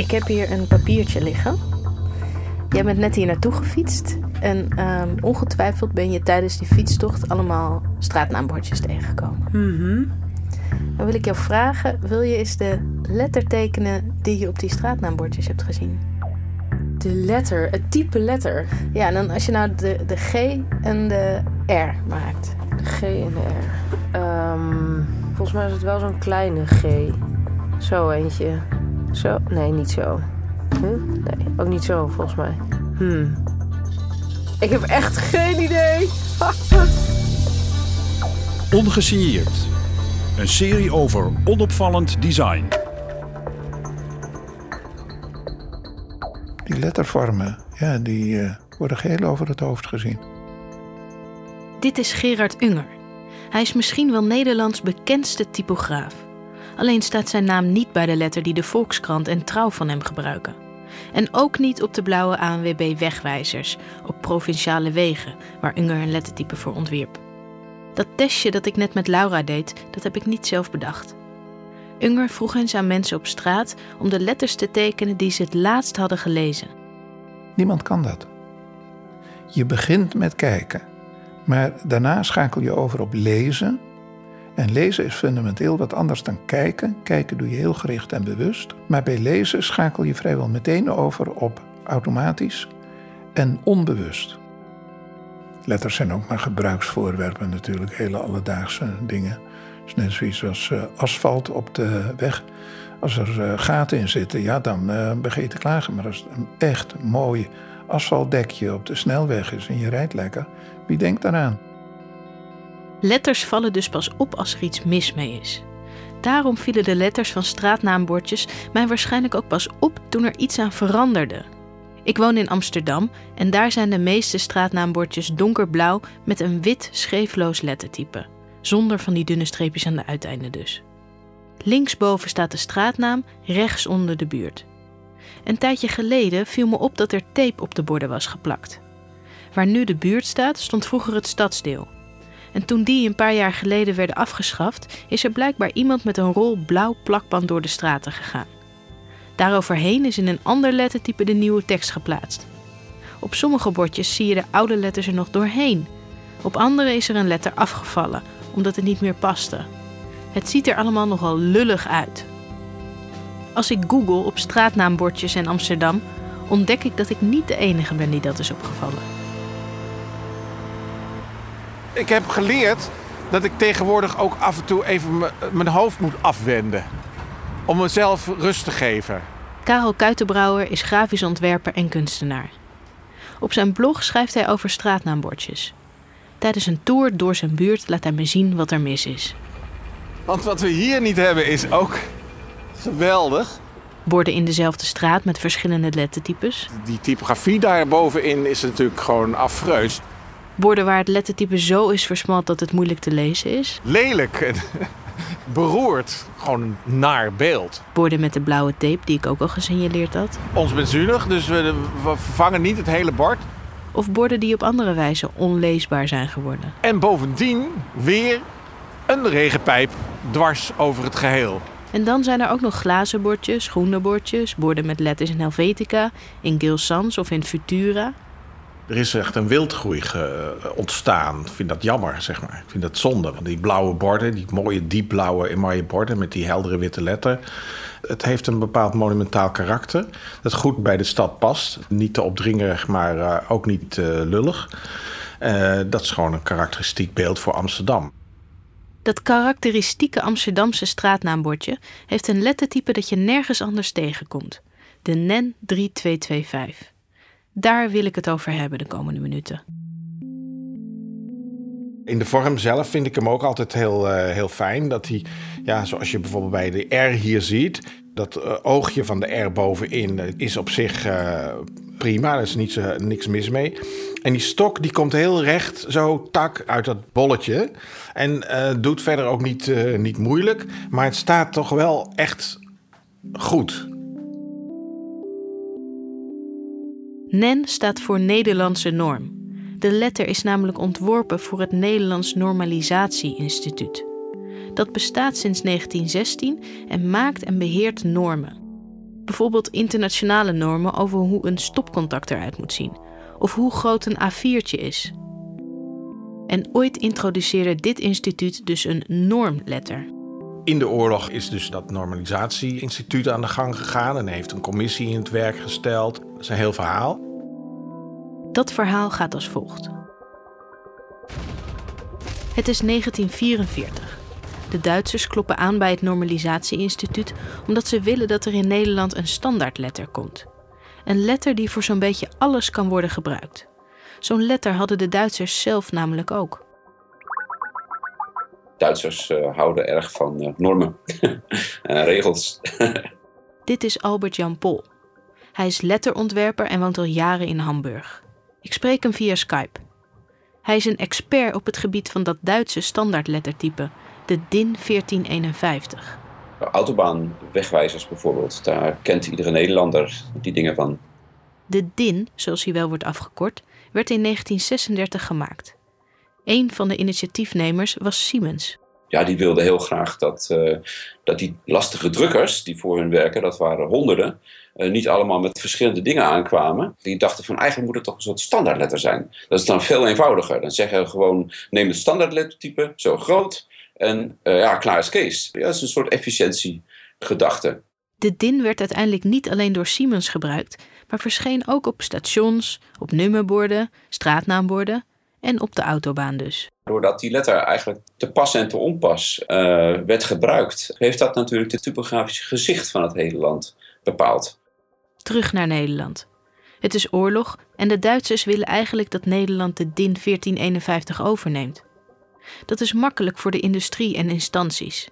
Ik heb hier een papiertje liggen. Jij bent net hier naartoe gefietst. En ehm, ongetwijfeld ben je tijdens die fietstocht allemaal straatnaambordjes tegengekomen. Mhm. Dan wil ik jou vragen: wil je eens de letter tekenen die je op die straatnaambordjes hebt gezien? De letter, het type letter. Ja, en dan als je nou de, de G en de R maakt. De G en de R. Ehm, volgens mij is het wel zo'n kleine G. Zo eentje. Zo? Nee, niet zo. Huh? Nee, ook niet zo volgens mij. Hmm. Ik heb echt geen idee. Ongesigneerd. Een serie over onopvallend design. Die lettervormen, ja, die eh, worden geheel over het hoofd gezien. Dit is Gerard Unger. Hij is misschien wel Nederlands bekendste typograaf. Alleen staat zijn naam niet bij de letter die de Volkskrant en Trouw van hem gebruiken. En ook niet op de blauwe ANWB wegwijzers op provinciale wegen, waar Unger een lettertype voor ontwierp. Dat testje dat ik net met Laura deed, dat heb ik niet zelf bedacht. Unger vroeg eens aan mensen op straat om de letters te tekenen die ze het laatst hadden gelezen. Niemand kan dat. Je begint met kijken, maar daarna schakel je over op lezen. En lezen is fundamenteel wat anders dan kijken. Kijken doe je heel gericht en bewust. Maar bij lezen schakel je vrijwel meteen over op automatisch en onbewust. Letters zijn ook maar gebruiksvoorwerpen natuurlijk, hele alledaagse dingen. Het is net zoiets als uh, asfalt op de weg. Als er uh, gaten in zitten, ja, dan uh, begin je te klagen. Maar als het een echt mooi asfaltdekje op de snelweg is en je rijdt lekker, wie denkt daaraan? Letters vallen dus pas op als er iets mis mee is. Daarom vielen de letters van straatnaambordjes mij waarschijnlijk ook pas op toen er iets aan veranderde. Ik woon in Amsterdam en daar zijn de meeste straatnaambordjes donkerblauw met een wit scheefloos lettertype, zonder van die dunne streepjes aan de uiteinden dus. Linksboven staat de straatnaam, rechts onder de buurt. Een tijdje geleden viel me op dat er tape op de borden was geplakt. Waar nu de buurt staat, stond vroeger het stadsdeel. En toen die een paar jaar geleden werden afgeschaft, is er blijkbaar iemand met een rol blauw plakband door de straten gegaan. Daaroverheen is in een ander lettertype de nieuwe tekst geplaatst. Op sommige bordjes zie je de oude letters er nog doorheen. Op andere is er een letter afgevallen, omdat het niet meer paste. Het ziet er allemaal nogal lullig uit. Als ik google op straatnaambordjes in Amsterdam, ontdek ik dat ik niet de enige ben die dat is opgevallen. Ik heb geleerd dat ik tegenwoordig ook af en toe even mijn hoofd moet afwenden. Om mezelf rust te geven. Karel Kuitenbrouwer is grafisch ontwerper en kunstenaar. Op zijn blog schrijft hij over straatnaambordjes. Tijdens een tour door zijn buurt laat hij me zien wat er mis is. Want wat we hier niet hebben is ook geweldig. Borden in dezelfde straat met verschillende lettertypes. Die typografie daar bovenin is natuurlijk gewoon afreus. Borden waar het lettertype zo is versmalt dat het moeilijk te lezen is. Lelijk en beroerd. Gewoon een naar beeld. Borden met de blauwe tape die ik ook al gesignaleerd had. Ons bent zuinig, dus we, we vervangen niet het hele bord. Of borden die op andere wijze onleesbaar zijn geworden. En bovendien weer een regenpijp dwars over het geheel. En dan zijn er ook nog glazen bordjes, groene bordjes, borden met letters in Helvetica, in Gil Sans of in Futura. Er is echt een wildgroei ontstaan. Ik vind dat jammer, zeg maar. Ik vind dat zonde. Want die blauwe borden, die mooie diepblauwe mooie borden met die heldere witte letter. Het heeft een bepaald monumentaal karakter. Dat goed bij de stad past. Niet te opdringerig, maar uh, ook niet uh, lullig. Dat is gewoon een karakteristiek beeld voor Amsterdam. Dat karakteristieke Amsterdamse straatnaambordje heeft een lettertype dat je nergens anders tegenkomt. De NEN 3225. Daar wil ik het over hebben de komende minuten. In de vorm zelf vind ik hem ook altijd heel, uh, heel fijn. Dat hij, ja, zoals je bijvoorbeeld bij de R hier ziet, dat uh, oogje van de R bovenin is op zich prima. Er is niets, niks mis mee. En die stok die komt heel recht, zo tak, uit dat bolletje. En doet verder ook niet, niet moeilijk. Maar het staat toch wel echt goed. NEN staat voor Nederlandse norm. De letter is namelijk ontworpen voor het Nederlands Normalisatie Instituut. Dat bestaat sinds 1916 en maakt en beheert normen. Bijvoorbeeld internationale normen over hoe een stopcontact eruit moet zien, of hoe groot een A4'tje is. En ooit introduceerde dit instituut dus een normletter. In de oorlog is dus dat normalisatie-instituut aan de gang gegaan en heeft een commissie in het werk gesteld. Dat is een heel verhaal. Dat verhaal gaat als volgt. Het is 1944. De Duitsers kloppen aan bij het Normalisatie-instituut omdat ze willen dat er in Nederland een standaardletter komt. Een letter die voor zo'n beetje alles kan worden gebruikt. Zo'n letter hadden de Duitsers zelf namelijk ook. Duitsers uh, houden erg van uh, normen en regels. Dit is Albert Jan Pol. Hij is letterontwerper en woont al jaren in Hamburg. Ik spreek hem via Skype. Hij is een expert op het gebied van dat Duitse standaardlettertype, de DIN 1451. Autobaanwegwijzers bijvoorbeeld, daar kent iedere Nederlander die dingen van. De DIN, zoals hij wel wordt afgekort, werd in 1936 gemaakt. Een van de initiatiefnemers was Siemens. Ja, die wilde heel graag dat, uh, dat die lastige drukkers die voor hun werken, dat waren honderden, uh, niet allemaal met verschillende dingen aankwamen. Die dachten van eigenlijk moet het toch een soort standaardletter zijn. Dat is dan veel eenvoudiger. Dan zeggen we gewoon neem het standaardlettertype, zo groot en uh, ja, klaar is Kees. Ja, dat is een soort efficiëntiegedachte. De DIN werd uiteindelijk niet alleen door Siemens gebruikt, maar verscheen ook op stations, op nummerborden, straatnaamborden en op de autobaan dus. Doordat die letter eigenlijk te pas en te onpas uh, werd gebruikt, heeft dat natuurlijk het typografische gezicht van het hele land bepaald. Terug naar Nederland. Het is oorlog en de Duitsers willen eigenlijk dat Nederland de DIN 1451 overneemt. Dat is makkelijk voor de industrie en instanties.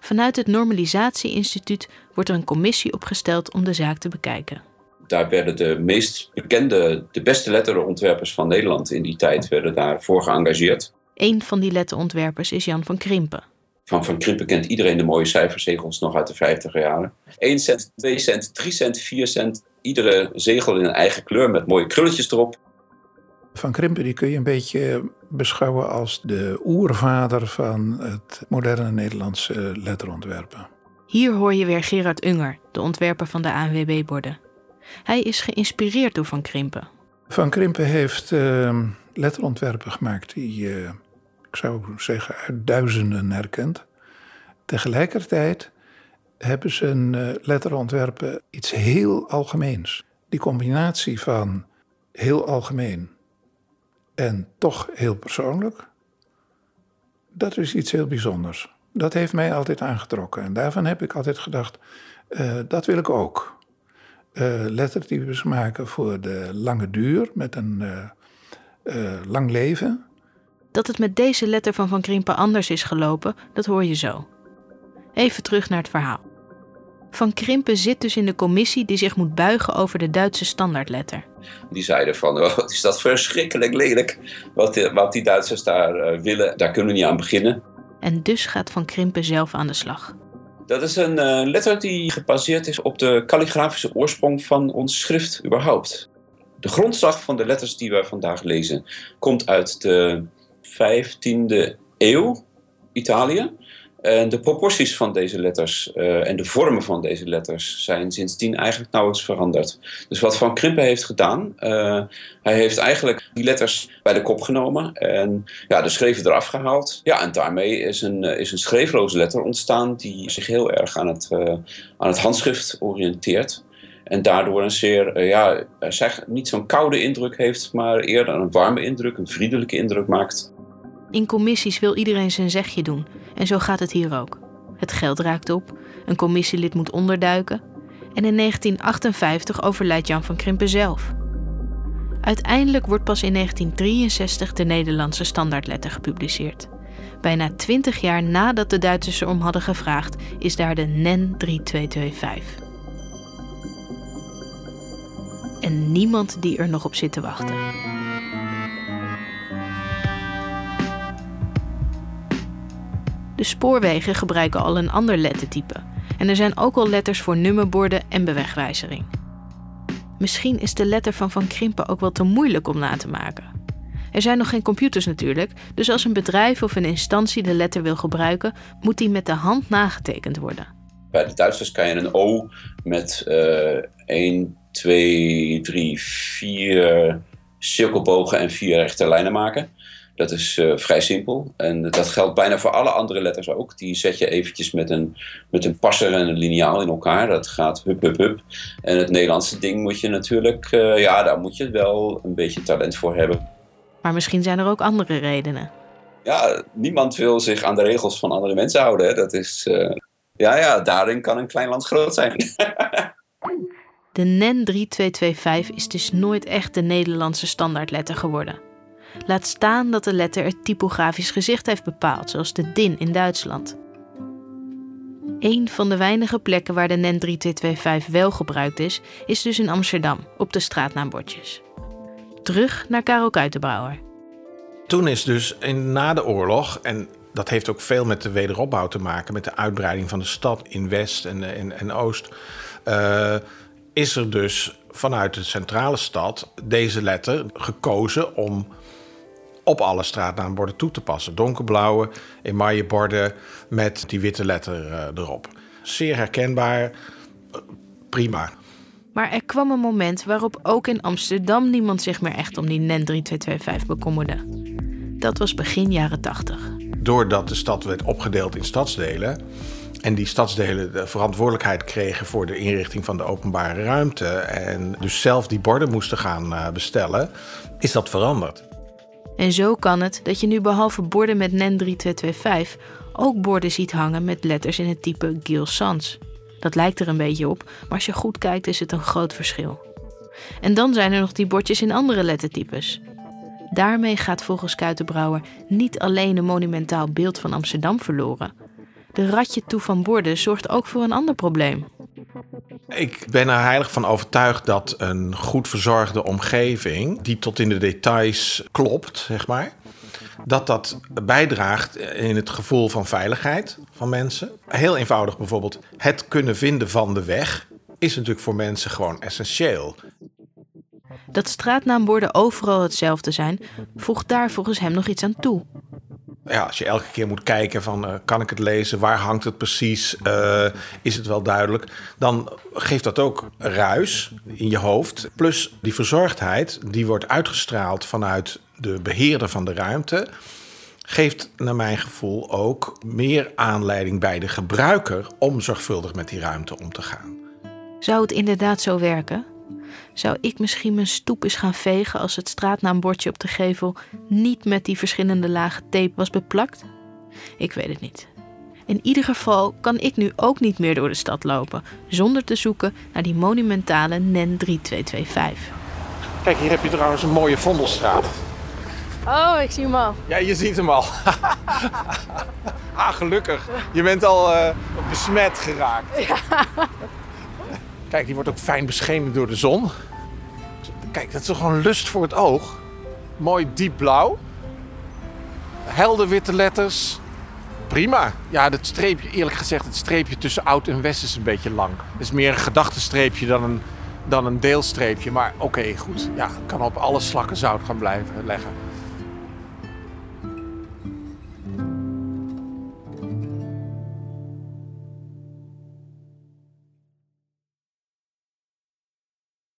Vanuit het Normalisatie-instituut wordt er een commissie opgesteld om de zaak te bekijken daar werden de meest bekende, de beste letterontwerpers van Nederland in die tijd werden daarvoor geëngageerd. Een van die letterontwerpers is Jan van Krimpen. Van Van Krimpen kent iedereen de mooie cijferzegels nog uit de 50 jaren. 1 cent, 2 cent, 3 cent, 4 cent. Iedere zegel in een eigen kleur met mooie krulletjes erop. Van Krimpen die kun je een beetje beschouwen als de oervader van het moderne Nederlandse letterontwerpen. Hier hoor je weer Gerard Unger, de ontwerper van de ANWB-borden. Hij is geïnspireerd door Van Krimpen. Van Krimpen heeft uh, letterontwerpen gemaakt die, uh, ik zou zeggen, uit duizenden herkent. Tegelijkertijd hebben zijn uh, letterontwerpen iets heel algemeens. Die combinatie van heel algemeen en toch heel persoonlijk, dat is iets heel bijzonders. Dat heeft mij altijd aangetrokken. En daarvan heb ik altijd gedacht, uh, dat wil ik ook uh, lettertypes maken voor de lange duur met een uh, uh, lang leven. Dat het met deze letter van Van Krimpen anders is gelopen, dat hoor je zo. Even terug naar het verhaal. Van Krimpen zit dus in de commissie die zich moet buigen over de Duitse standaardletter. Die zeiden van, oh, wat is dat verschrikkelijk lelijk. Wat, die, wat die Duitsers daar willen, daar kunnen we niet aan beginnen. En dus gaat Van Krimpen zelf aan de slag. Dat is een uh, letter die gebaseerd is op de kalligrafische oorsprong van ons schrift überhaupt. De grondslag van de letters die wij vandaag lezen komt uit de 15e eeuw Italië. En de proporties van deze letters uh, en de vormen van deze letters zijn sindsdien eigenlijk nauwelijks veranderd. Dus wat Van Krimpen heeft gedaan, uh, hij heeft eigenlijk die letters bij de kop genomen en ja, de schreven eraf gehaald. Ja, en daarmee is een, is een schreefloze letter ontstaan die zich heel erg aan het, aan het handschrift oriënteert. En daardoor een zeer, ja, zeg, niet zo'n koude indruk heeft, maar eerder een warme indruk, een vriendelijke indruk maakt. In commissies wil iedereen zijn zegje doen. En zo gaat het hier ook. Het geld raakt op, een commissielid moet onderduiken. En in 1958 overlijdt Jan van Krimpen zelf. Uiteindelijk wordt pas in 1963 de Nederlandse standaardletter gepubliceerd. Bijna 20 jaar nadat de Duitsers erom hadden gevraagd, is daar de NEN 3225. En niemand die er nog op zit te wachten. De spoorwegen gebruiken al een ander lettertype. En er zijn ook al letters voor nummerborden en bewegwijzering. Misschien is de letter van Van Krimpen ook wel te moeilijk om na te maken. Er zijn nog geen computers natuurlijk, dus als een bedrijf of een instantie de letter wil gebruiken, moet die met de hand nagetekend worden. bij de Duitsers kan je een O met uh, 1, 2, 3, 4 cirkelbogen en vier rechte lijnen maken. Dat is uh, vrij simpel. En dat geldt bijna voor alle andere letters ook. Die zet je eventjes met een, met een passer en een liniaal in elkaar. Dat gaat hup, hup, hup. En het Nederlandse ding moet je natuurlijk... Uh, ja, daar moet je wel een beetje talent voor hebben. Maar misschien zijn er ook andere redenen. Ja, niemand wil zich aan de regels van andere mensen houden. Hè. Dat is... Uh, ja, ja, daarin kan een klein land groot zijn. de NEN 3225 is dus nooit echt de Nederlandse standaardletter geworden. Laat staan dat de letter het typografisch gezicht heeft bepaald, zoals de DIN in Duitsland. Een van de weinige plekken waar de NEN 3225 wel gebruikt is, is dus in Amsterdam, op de straatnaambordjes. Terug naar Karel Kuitenbrouwer. Toen is dus in, na de oorlog, en dat heeft ook veel met de wederopbouw te maken, met de uitbreiding van de stad in West en, en, en Oost, uh, is er dus vanuit de centrale stad deze letter gekozen om op alle straatnaamborden toe te passen. Donkerblauwe emaille borden met die witte letter uh, erop. Zeer herkenbaar, uh, prima. Maar er kwam een moment waarop ook in Amsterdam niemand zich meer echt om die NEN 3225 bekommerde. Dat was begin jaren 80. Doordat de stad werd opgedeeld in stadsdelen en die stadsdelen de verantwoordelijkheid kregen voor de inrichting van de openbare ruimte en dus zelf die borden moesten gaan uh, bestellen, is dat veranderd. En zo kan het dat je nu behalve borden met NEN 3225 ook borden ziet hangen met letters in het type Gil Sans. Dat lijkt er een beetje op, maar als je goed kijkt is het een groot verschil. En dan zijn er nog die bordjes in andere lettertypes. Daarmee gaat volgens Kuitenbrouwer niet alleen een monumentaal beeld van Amsterdam verloren. De ratje toe van borden zorgt ook voor een ander probleem. Ik ben er heilig van overtuigd dat een goed verzorgde omgeving, die tot in de details klopt, zeg maar, dat dat bijdraagt in het gevoel van veiligheid van mensen. Heel eenvoudig bijvoorbeeld, het kunnen vinden van de weg is natuurlijk voor mensen gewoon essentieel. Dat straatnaamborden overal hetzelfde zijn, voegt daar volgens hem nog iets aan toe ja, als je elke keer moet kijken van uh, kan ik het lezen, waar hangt het precies, uh, is het wel duidelijk, dan geeft dat ook ruis in je hoofd. Plus die verzorgdheid, die wordt uitgestraald vanuit de beheerder van de ruimte, geeft naar mijn gevoel ook meer aanleiding bij de gebruiker om zorgvuldig met die ruimte om te gaan. Zou het inderdaad zo werken? Zou ik misschien mijn stoep eens gaan vegen als het straatnaambordje op de gevel niet met die verschillende lagen tape was beplakt? Ik weet het niet. In ieder geval kan ik nu ook niet meer door de stad lopen zonder te zoeken naar die monumentale NEN 3225. Kijk, hier heb je trouwens een mooie Vondelstraat. Oh, ik zie hem al. Ja, je ziet hem al. ah, gelukkig. Je bent al uh, besmet geraakt. Ja. Kijk, die wordt ook fijn beschenen door de zon. Kijk, dat is toch gewoon lust voor het oog. Mooi diep blauw. Helder witte letters. Prima. Ja, dat streepje, eerlijk gezegd, het streepje tussen oud en west is een beetje lang. Het is meer een gedachtenstreepje dan een, dan een deelstreepje. Maar oké, goed. Ja, kan op alle slakken zout gaan blijven leggen.